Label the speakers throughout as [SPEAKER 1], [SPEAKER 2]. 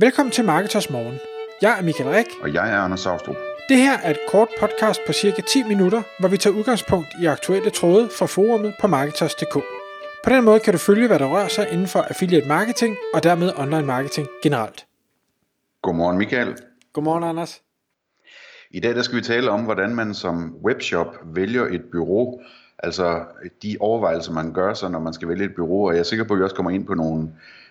[SPEAKER 1] Velkommen til Marketers Morgen. Jeg er Michael Rik.
[SPEAKER 2] Og jeg er Anders Saustrup.
[SPEAKER 1] Det her er et kort podcast på cirka 10 minutter, hvor vi tager udgangspunkt i aktuelle tråde fra forumet på Marketers.dk. På den måde kan du følge, hvad der rører sig inden for affiliate marketing og dermed online marketing generelt.
[SPEAKER 2] Godmorgen Michael.
[SPEAKER 1] Godmorgen Anders.
[SPEAKER 2] I dag der skal vi tale om, hvordan man som webshop vælger et bureau. Altså de overvejelser, man gør sig, når man skal vælge et bureau. Og jeg er sikker på, at vi også kommer ind på nogle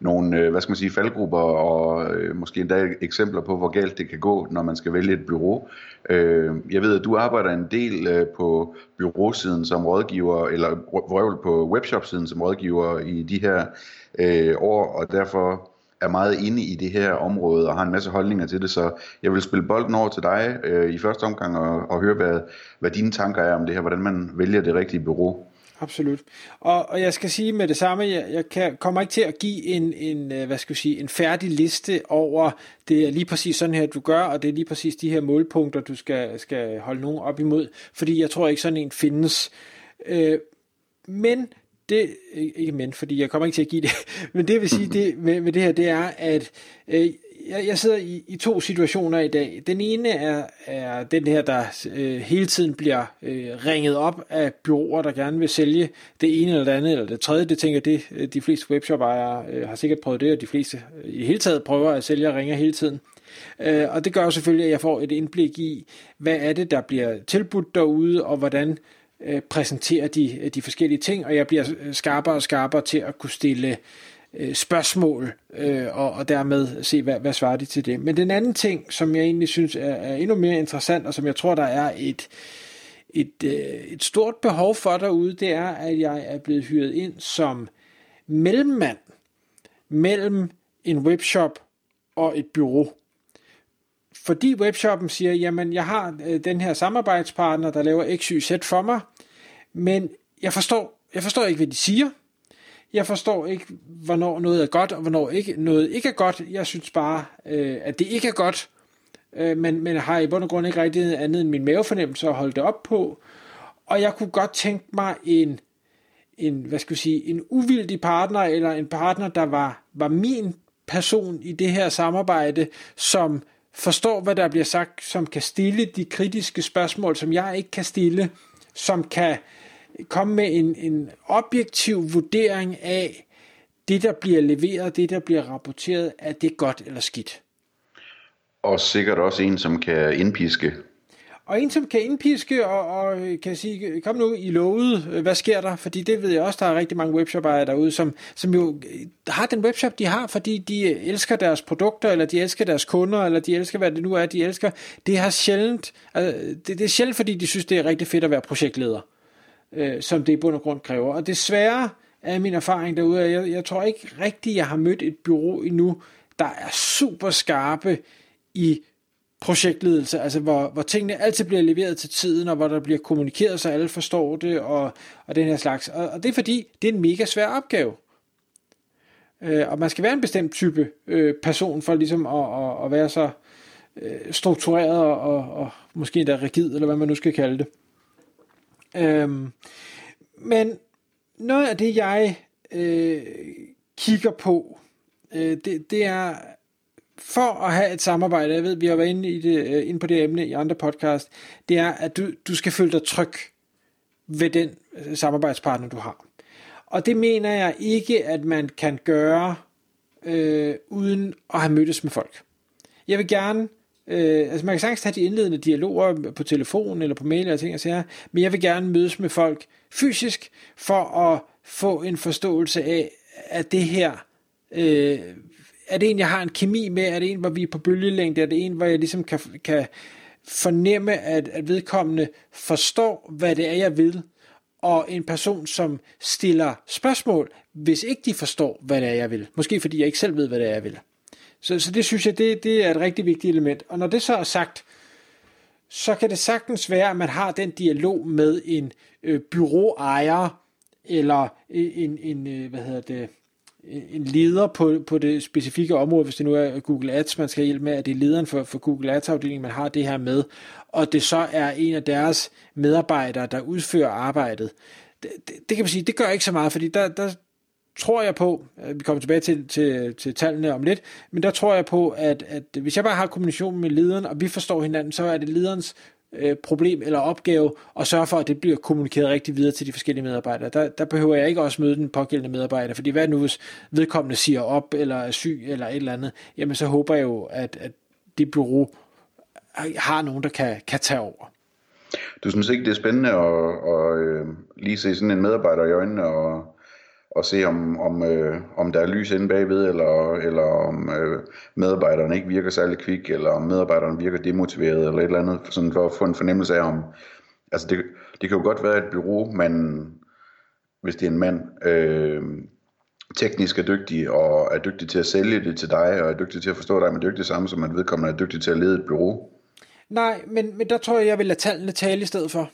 [SPEAKER 2] nogle, øh, hvad skal man sige, faldgrupper og øh, måske endda eksempler på, hvor galt det kan gå, når man skal vælge et bureau. Øh, jeg ved, at du arbejder en del øh, på byråsiden som rådgiver, eller røvel på webshop-siden som rådgiver i de her øh, år, og derfor er meget inde i det her område og har en masse holdninger til det, så jeg vil spille bolden over til dig øh, i første omgang og, og høre, hvad, hvad dine tanker er om det her, hvordan man vælger det rigtige bureau.
[SPEAKER 1] Absolut. Og, og jeg skal sige med det samme, jeg, jeg kan, kommer ikke til at give en, en, øh, hvad skal jeg sige, en færdig liste over, det er lige præcis sådan her, du gør, og det er lige præcis de her målpunkter, du skal, skal holde nogen op imod, fordi jeg tror ikke sådan en findes. Øh, men det, ikke men, fordi jeg kommer ikke til at give det, men det vil sige det med, med det her, det er, at øh, jeg, jeg sidder i, i to situationer i dag. Den ene er, er den her, der øh, hele tiden bliver øh, ringet op af byråer, der gerne vil sælge det ene eller det andet, eller det tredje. Det tænker det, øh, de fleste webshop-ejere øh, har sikkert prøvet det, og de fleste øh, i hele taget prøver at sælge og ringer hele tiden. Øh, og det gør jo selvfølgelig, at jeg får et indblik i, hvad er det, der bliver tilbudt derude, og hvordan øh, præsenterer de, øh, de forskellige ting, og jeg bliver øh, skarpere og skarpere til at kunne stille øh, spørgsmål, øh, og, og dermed se, hvad, hvad svarer de til det. Men den anden ting, som jeg egentlig synes er, er endnu mere interessant, og som jeg tror, der er et, et, øh, et stort behov for derude, det er, at jeg er blevet hyret ind som mellemmand mellem en webshop og et bureau. Fordi webshoppen siger, jamen jeg har øh, den her samarbejdspartner, der laver XYZ for mig, men jeg forstår, jeg forstår ikke, hvad de siger. Jeg forstår ikke, hvornår noget er godt, og hvornår ikke, noget ikke er godt. Jeg synes bare, øh, at det ikke er godt, øh, men, men har i bund og grund ikke rigtig andet end min mavefornemmelse at holde det op på. Og jeg kunne godt tænke mig en, en hvad skal vi sige, en uvildig partner, eller en partner, der var, var min person i det her samarbejde, som forstår, hvad der bliver sagt, som kan stille de kritiske spørgsmål, som jeg ikke kan stille, som kan komme med en, en objektiv vurdering af, det der bliver leveret, det der bliver rapporteret, er det godt eller skidt.
[SPEAKER 2] Og sikkert også en, som kan indpiske.
[SPEAKER 1] Og en, som kan indpiske og, og kan sige, kom nu, I lovede, hvad sker der? Fordi det ved jeg også, der er rigtig mange webshop-ejere derude, som, som jo har den webshop, de har, fordi de elsker deres produkter, eller de elsker deres kunder, eller de elsker, hvad det nu er, de elsker. Det, har sjældent, altså, det, det er sjældent, fordi de synes, det er rigtig fedt at være projektleder øh, som det i bund og grund kræver. Og desværre er min erfaring derude, at jeg, jeg tror ikke rigtigt, jeg har mødt et bureau endnu, der er super skarpe i projektledelse, altså hvor, hvor tingene altid bliver leveret til tiden, og hvor der bliver kommunikeret, så alle forstår det, og, og den her slags. Og, og det er fordi, det er en mega svær opgave. Øh, og man skal være en bestemt type øh, person, for ligesom at, at, at være så øh, struktureret og, og, og måske endda rigid, eller hvad man nu skal kalde det. Øhm, men noget af det, jeg øh, kigger på, øh, det, det er for at have et samarbejde, jeg ved, vi har været inde, i det, øh, inde på det emne i andre podcast, det er, at du, du skal føle dig tryg ved den øh, samarbejdspartner, du har. Og det mener jeg ikke, at man kan gøre øh, uden at have mødtes med folk. Jeg vil gerne Øh, altså man kan sagtens tage de indledende dialoger på telefon eller på mail eller ting og sager, men jeg vil gerne mødes med folk fysisk for at få en forståelse af, at det her, øh, er det en, jeg har en kemi med, er det en, hvor vi er på bølgelængde, er det en, hvor jeg ligesom kan, kan fornemme, at, at vedkommende forstår, hvad det er, jeg vil, og en person, som stiller spørgsmål, hvis ikke de forstår, hvad det er, jeg vil. Måske fordi jeg ikke selv ved, hvad det er, jeg vil. Så, så det synes jeg, det, det er et rigtig vigtigt element. Og når det så er sagt, så kan det sagtens være, at man har den dialog med en øh, byråejer, eller en, en, en øh, hvad hedder det, en leder på, på det specifikke område, hvis det nu er Google Ads, man skal hjælpe med, at det er lederen for, for Google Ads-afdelingen, man har det her med, og det så er en af deres medarbejdere, der udfører arbejdet. Det, det, det kan man sige, det gør ikke så meget, fordi der, der, tror jeg på, øh, vi kommer tilbage til, til, til tallene om lidt, men der tror jeg på, at, at hvis jeg bare har kommunikation med lederen, og vi forstår hinanden, så er det lederens øh, problem eller opgave at sørge for, at det bliver kommunikeret rigtig videre til de forskellige medarbejdere. Der, der behøver jeg ikke også møde den pågældende medarbejder, fordi hvad nu hvis vedkommende siger op, eller er syg, eller et eller andet, jamen så håber jeg jo, at, at det bureau har nogen, der kan, kan tage over.
[SPEAKER 2] Du synes ikke, det er spændende at, at, at lige se sådan en medarbejder i øjnene og, og se, om, om, øh, om der er lys inde bagved, eller, eller om øh, medarbejderne ikke virker særlig kvik, eller om medarbejderne virker demotiveret, eller et eller andet, sådan for at få en fornemmelse af, om... Altså, det, det kan jo godt være et bureau, man, hvis det er en mand, øh, teknisk er dygtig, og er dygtig til at sælge det til dig, og er dygtig til at forstå dig, men dygtig samme som at vedkommende er dygtig til at lede et bureau.
[SPEAKER 1] Nej, men, men der tror jeg, jeg vil lade tallene tale i stedet for.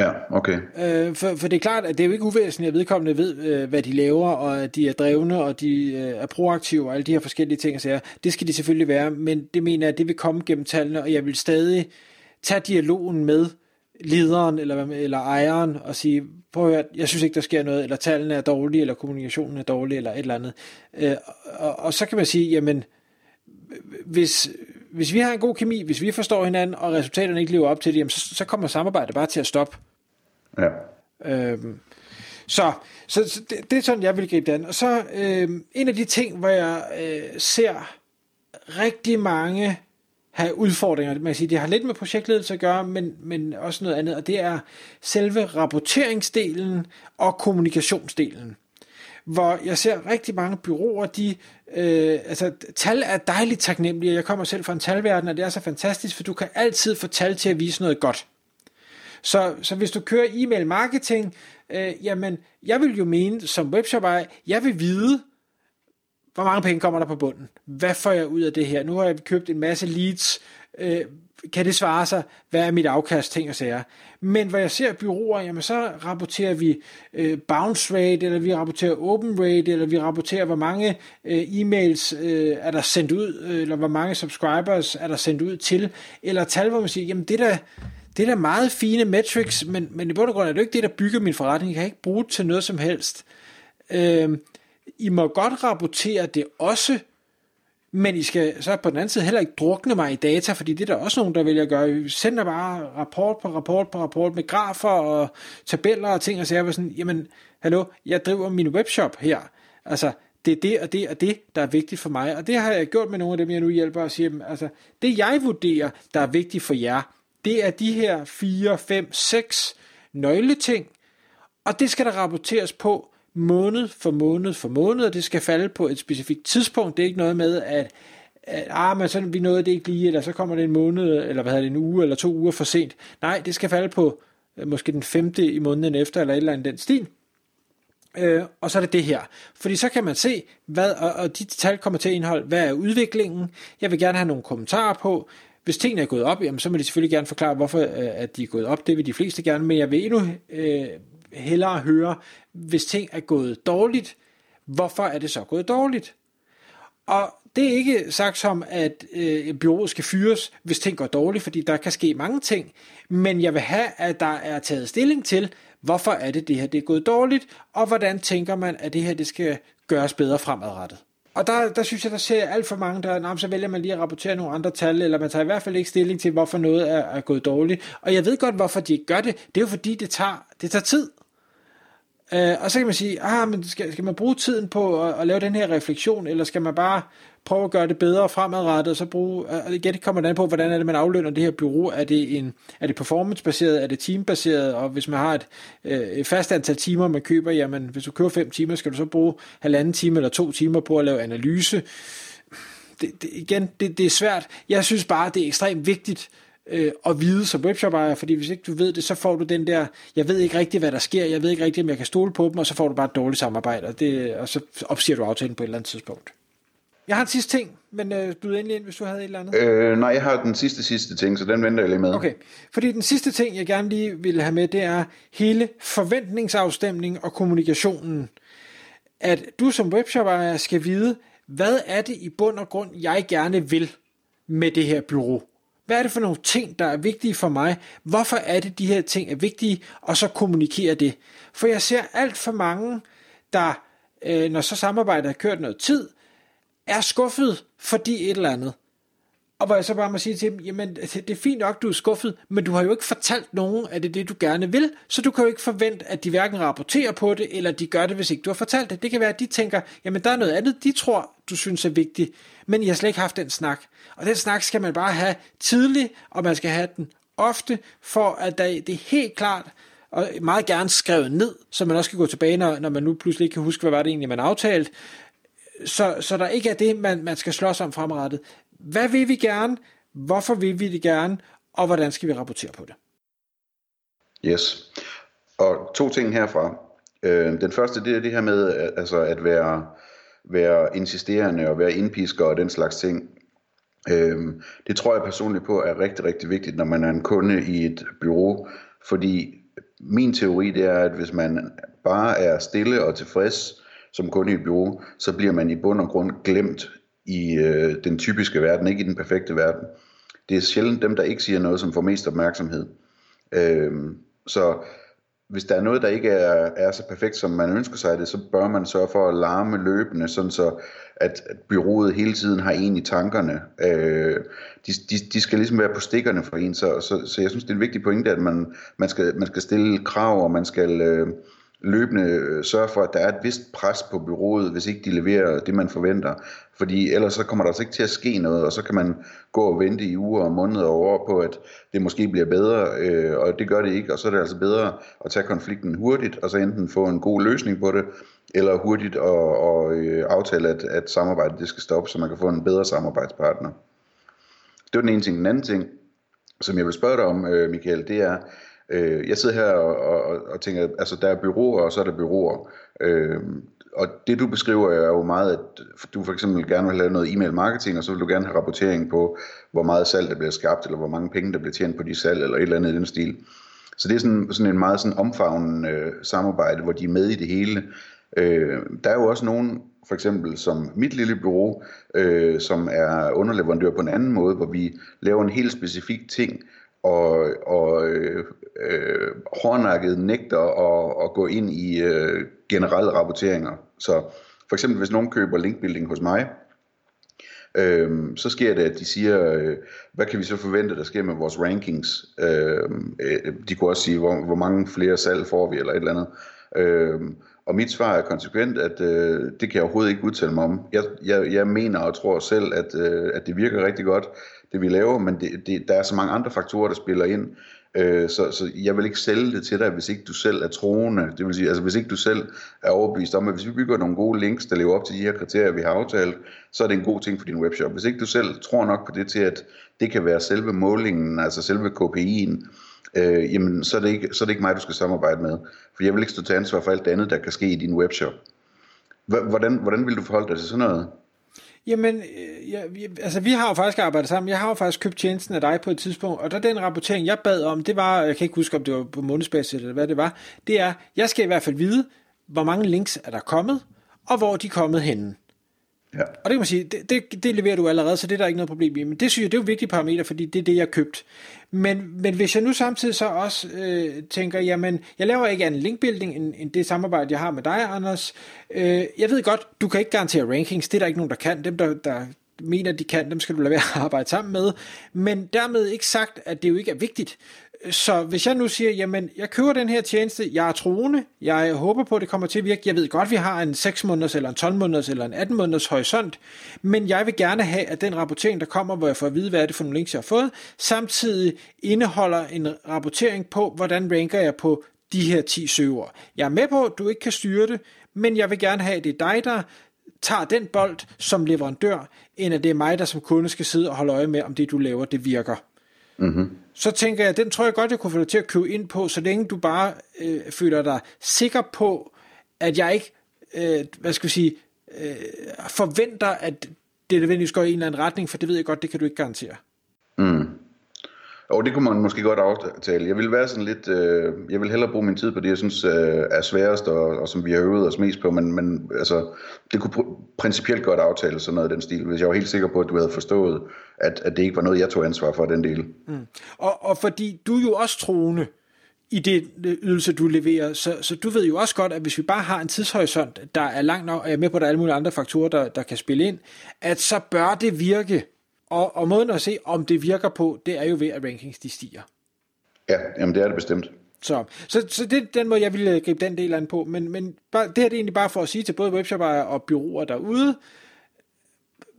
[SPEAKER 2] Ja, okay.
[SPEAKER 1] Øh, for, for det er klart, at det er jo ikke uvæsentligt, at vedkommende ved, øh, hvad de laver, og at de er drevne, og de øh, er proaktive, og alle de her forskellige ting og sager. Det skal de selvfølgelig være, men det mener jeg, at det vil komme gennem tallene, og jeg vil stadig tage dialogen med lederen eller, eller ejeren og sige, prøv at høre, jeg synes ikke, der sker noget, eller tallene er dårlige, eller kommunikationen er dårlig, eller et eller andet. Øh, og, og så kan man sige, jamen, hvis, hvis vi har en god kemi, hvis vi forstår hinanden, og resultaterne ikke lever op til det, jamen, så, så kommer samarbejdet bare til at stoppe.
[SPEAKER 2] Ja.
[SPEAKER 1] Øhm, så så, så det, det er sådan, jeg vil gribe det an. Og så øhm, en af de ting, hvor jeg øh, ser rigtig mange have udfordringer, man kan sige, det har lidt med projektledelse at gøre, men, men også noget andet, og det er selve rapporteringsdelen og kommunikationsdelen hvor jeg ser rigtig mange byråer, de, øh, altså tal er dejligt taknemmelige, jeg kommer selv fra en talverden, og det er så fantastisk, for du kan altid få tal til at vise noget godt. Så, så hvis du kører e-mail marketing, øh, jamen, jeg vil jo mene som webshop jeg vil vide, hvor mange penge kommer der på bunden? Hvad får jeg ud af det her? Nu har jeg købt en masse leads. Øh, kan det svare sig? Hvad er mit afkast? Ting og sager. Men hvor jeg ser byråer, jamen så rapporterer vi øh, bounce rate, eller vi rapporterer open rate, eller vi rapporterer, hvor mange øh, e-mails øh, er der sendt ud, øh, eller hvor mange subscribers er der sendt ud til, eller tal, hvor man siger, jamen det der, det er da meget fine metrics, men, men i bund og grund er det ikke det, der bygger min forretning. Jeg kan ikke bruge det til noget som helst. Øh, I må godt rapportere det også, men I skal så på den anden side heller ikke drukne mig i data, fordi det er der også nogen, der vælger at gøre. Vi sender bare rapport på rapport på rapport med grafer og tabeller og ting, og så jeg sådan, jamen, hallo, jeg driver min webshop her. Altså, det er det og det og det, der er vigtigt for mig. Og det har jeg gjort med nogle af dem, jeg nu hjælper og siger, altså, det jeg vurderer, der er vigtigt for jer, det er de her 4, 5, 6 nøgleting, og det skal der rapporteres på måned for måned for måned, og det skal falde på et specifikt tidspunkt. Det er ikke noget med, at, at ah, men sådan, vi nåede det ikke lige, eller så kommer det en måned, eller hvad hedder det, en uge eller to uger for sent. Nej, det skal falde på øh, måske den femte i måneden efter, eller et eller andet den stil. Øh, og så er det det her. Fordi så kan man se, hvad, og, og de tal kommer til at indeholde, hvad er udviklingen. Jeg vil gerne have nogle kommentarer på, hvis tingene er gået op, jamen, så må de selvfølgelig gerne forklare, hvorfor øh, at de er gået op. Det vil de fleste gerne, men jeg vil endnu øh, hellere høre, hvis ting er gået dårligt, hvorfor er det så gået dårligt? Og det er ikke sagt som, at øh, byrådet skal fyres, hvis ting går dårligt, fordi der kan ske mange ting. Men jeg vil have, at der er taget stilling til, hvorfor er det det her, det er gået dårligt, og hvordan tænker man, at det her det skal gøres bedre fremadrettet. Og der, der synes jeg, der ser alt for mange, der nah, så vælger man lige at rapportere nogle andre tal, eller man tager i hvert fald ikke stilling til, hvorfor noget er, er gået dårligt. Og jeg ved godt, hvorfor de ikke gør det. Det er jo fordi, det tager, det tager tid. Øh, og så kan man sige, ah, men skal, skal man bruge tiden på at, at lave den her refleksion, eller skal man bare prøve at gøre det bedre fremadrettet, og så bruge, og igen kommer det an på, hvordan er det, man aflønner det her bureau. Er det, en, er det performance-baseret, er det team-baseret, og hvis man har et, øh, et fast antal timer, man køber, jamen hvis du køber fem timer, skal du så bruge halvanden time eller to timer på at lave analyse. Det, det, igen, det, det er svært. Jeg synes bare, det er ekstremt vigtigt, øh, at vide som webshop ejer, fordi hvis ikke du ved det, så får du den der, jeg ved ikke rigtigt, hvad der sker, jeg ved ikke rigtigt, om jeg kan stole på dem, og så får du bare et dårligt samarbejde, og, det, og så opsiger du aftalen på et eller andet tidspunkt. Jeg har en sidste ting, men øh, byd endelig ind, hvis du havde et eller andet.
[SPEAKER 2] Øh, nej, jeg har den sidste sidste ting, så den venter jeg lige med.
[SPEAKER 1] Okay, fordi den sidste ting, jeg gerne lige vil have med, det er hele forventningsafstemning og kommunikationen. At du som webshop ejer skal vide, hvad er det i bund og grund, jeg gerne vil med det her bureau. Hvad er det for nogle ting, der er vigtige for mig? Hvorfor er det, de her ting er vigtige? Og så kommunikere det. For jeg ser alt for mange, der øh, når så samarbejdet har kørt noget tid, er skuffet, fordi et eller andet. Og hvor jeg så bare må sige til dem, jamen det er fint nok, du er skuffet, men du har jo ikke fortalt nogen, at det er det, du gerne vil, så du kan jo ikke forvente, at de hverken rapporterer på det, eller de gør det, hvis ikke du har fortalt det. Det kan være, at de tænker, jamen der er noget andet, de tror, du synes er vigtigt, men I har slet ikke haft den snak. Og den snak skal man bare have tidligt, og man skal have den ofte, for at det er helt klart, og meget gerne skrevet ned, så man også kan gå tilbage, når, når man nu pludselig ikke kan huske, hvad var det egentlig, man aftalte, så, så der ikke er det, man, man skal slås om fremrettet. Hvad vil vi gerne? Hvorfor vil vi det gerne? Og hvordan skal vi rapportere på det?
[SPEAKER 2] Yes. Og to ting herfra. Øh, den første, det er det her med altså at være, være insisterende og være indpisker og den slags ting. Øh, det tror jeg personligt på er rigtig, rigtig vigtigt, når man er en kunde i et bureau, fordi min teori det er, at hvis man bare er stille og tilfreds som kunde i et bureau, så bliver man i bund og grund glemt i øh, den typiske verden, ikke i den perfekte verden. Det er sjældent dem, der ikke siger noget, som får mest opmærksomhed. Øh, så hvis der er noget, der ikke er, er så perfekt, som man ønsker sig det, så bør man sørge for at larme løbende, sådan så at, at byrådet hele tiden har en i tankerne. Øh, de, de, de skal ligesom være på stikkerne for en, så, så, så jeg synes, det er en vigtig pointe, at man, man, skal, man skal stille krav, og man skal... Øh, løbende øh, sørge for, at der er et vist pres på byrådet, hvis ikke de leverer det, man forventer. Fordi ellers så kommer der altså ikke til at ske noget, og så kan man gå og vente i uger og måneder og år på, at det måske bliver bedre, øh, og det gør det ikke, og så er det altså bedre at tage konflikten hurtigt, og så enten få en god løsning på det, eller hurtigt og, og, øh, aftale, at, at samarbejdet det skal stoppe, så man kan få en bedre samarbejdspartner. Det var den ene ting. Den anden ting, som jeg vil spørge dig om, øh, Michael, det er, Øh, jeg sidder her og, og, og tænker, altså der er byråer, og så er der byråer. Øh, og det du beskriver er jo meget, at du for eksempel gerne vil have noget e-mail marketing, og så vil du gerne have rapportering på, hvor meget salg der bliver skabt, eller hvor mange penge der bliver tjent på de salg, eller et eller andet i den stil. Så det er sådan, sådan en meget sådan omfavnende øh, samarbejde, hvor de er med i det hele. Øh, der er jo også nogen, for eksempel som mit lille bureau, øh, som er underleverandør på en anden måde, hvor vi laver en helt specifik ting, og, og øh, øh, hårdnakket nægter at, at gå ind i øh, generelle rapporteringer. Så for eksempel hvis nogen køber linkbuilding hos mig, øh, så sker det, at de siger, øh, hvad kan vi så forvente, der sker med vores rankings? Øh, øh, de kunne også sige, hvor, hvor mange flere salg får vi, eller et eller andet. Øh, og mit svar er konsekvent, at øh, det kan jeg overhovedet ikke udtale mig om. Jeg, jeg, jeg mener og tror selv, at, øh, at det virker rigtig godt, det vi laver, men det, det, der er så mange andre faktorer, der spiller ind. Øh, så, så jeg vil ikke sælge det til dig, hvis ikke du selv er troende. Det vil sige, altså hvis ikke du selv er overbevist om, at hvis vi bygger nogle gode links, der lever op til de her kriterier, vi har aftalt, så er det en god ting for din webshop. Hvis ikke du selv tror nok på det til, at det kan være selve målingen, altså selve KPI'en, øh, jamen så er, det ikke, så er det ikke mig, du skal samarbejde med. For jeg vil ikke stå til ansvar for alt det andet, der kan ske i din webshop. Hvordan, hvordan vil du forholde dig til sådan noget?
[SPEAKER 1] Jamen, øh, ja, vi, altså vi har jo faktisk arbejdet sammen. Jeg har jo faktisk købt tjenesten af dig på et tidspunkt, og der den rapportering, jeg bad om, det var, jeg kan ikke huske, om det var på månedsbasis eller hvad det var, det er, jeg skal i hvert fald vide, hvor mange links er der kommet, og hvor de er kommet henne. Ja. Og det kan man sige, det, det, det leverer du allerede, så det er der ikke noget problem i. Men det synes jeg, det er jo vigtige parametre, fordi det er det, jeg har købt. Men, men hvis jeg nu samtidig så også øh, tænker, jamen, jeg laver ikke en linkbuilding end, end det samarbejde, jeg har med dig, Anders. Øh, jeg ved godt, du kan ikke garantere rankings, det er der ikke nogen, der kan. Dem, der, der mener, de kan, dem skal du lade være at arbejde sammen med. Men dermed ikke sagt, at det jo ikke er vigtigt. Så hvis jeg nu siger, jamen, jeg køber den her tjeneste, jeg er troende, jeg håber på, at det kommer til at virke. Jeg ved godt, at vi har en 6 måneders, eller en 12 måneders, eller en 18 måneders horisont, men jeg vil gerne have, at den rapportering, der kommer, hvor jeg får at vide, hvad er det for nogle links, jeg har fået, samtidig indeholder en rapportering på, hvordan ranker jeg på de her 10 søger. Jeg er med på, at du ikke kan styre det, men jeg vil gerne have, at det er dig, der tager den bold som leverandør, end at det er mig, der som kunde skal sidde og holde øje med, om det du laver, det virker. Mm-hmm. Så tænker jeg, den tror jeg godt, jeg kunne få dig til at købe ind på, så længe du bare øh, føler dig sikker på, at jeg ikke, øh, hvad skal vi sige, øh, forventer, at det nødvendigvis går i en eller anden retning, for det ved jeg godt, det kan du ikke garantere. Mm.
[SPEAKER 2] Og det kunne man måske godt aftale. Jeg vil være sådan lidt, øh, jeg vil hellere bruge min tid på det, jeg synes øh, er sværest, og, og som vi har øvet os mest på, men, men altså, det kunne pr- principielt godt aftale sådan noget af den stil, hvis jeg var helt sikker på, at du havde forstået, at, at det ikke var noget, jeg tog ansvar for, den del. Mm.
[SPEAKER 1] Og, og fordi du er jo også troende, i det øh, ydelse, du leverer. Så, så du ved jo også godt, at hvis vi bare har en tidshorisont, der er langt nok, og jeg er med på, at der er alle mulige andre faktorer, der, der kan spille ind, at så bør det virke. Og, og måden at se, om det virker på, det er jo ved, at rankings de stiger.
[SPEAKER 2] Ja, jamen det er det bestemt.
[SPEAKER 1] Så, så, så det er den måde, jeg ville gribe den del an på. Men, men bare, det her det er egentlig bare for at sige til både webshop og byråer derude,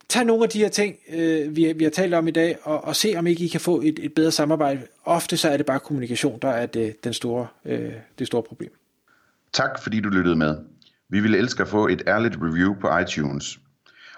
[SPEAKER 1] tag nogle af de her ting, øh, vi, vi har talt om i dag, og, og se om ikke I kan få et, et bedre samarbejde. Ofte så er det bare kommunikation, der er det, den store, øh, det store problem.
[SPEAKER 2] Tak fordi du lyttede med. Vi ville elske at få et ærligt review på iTunes.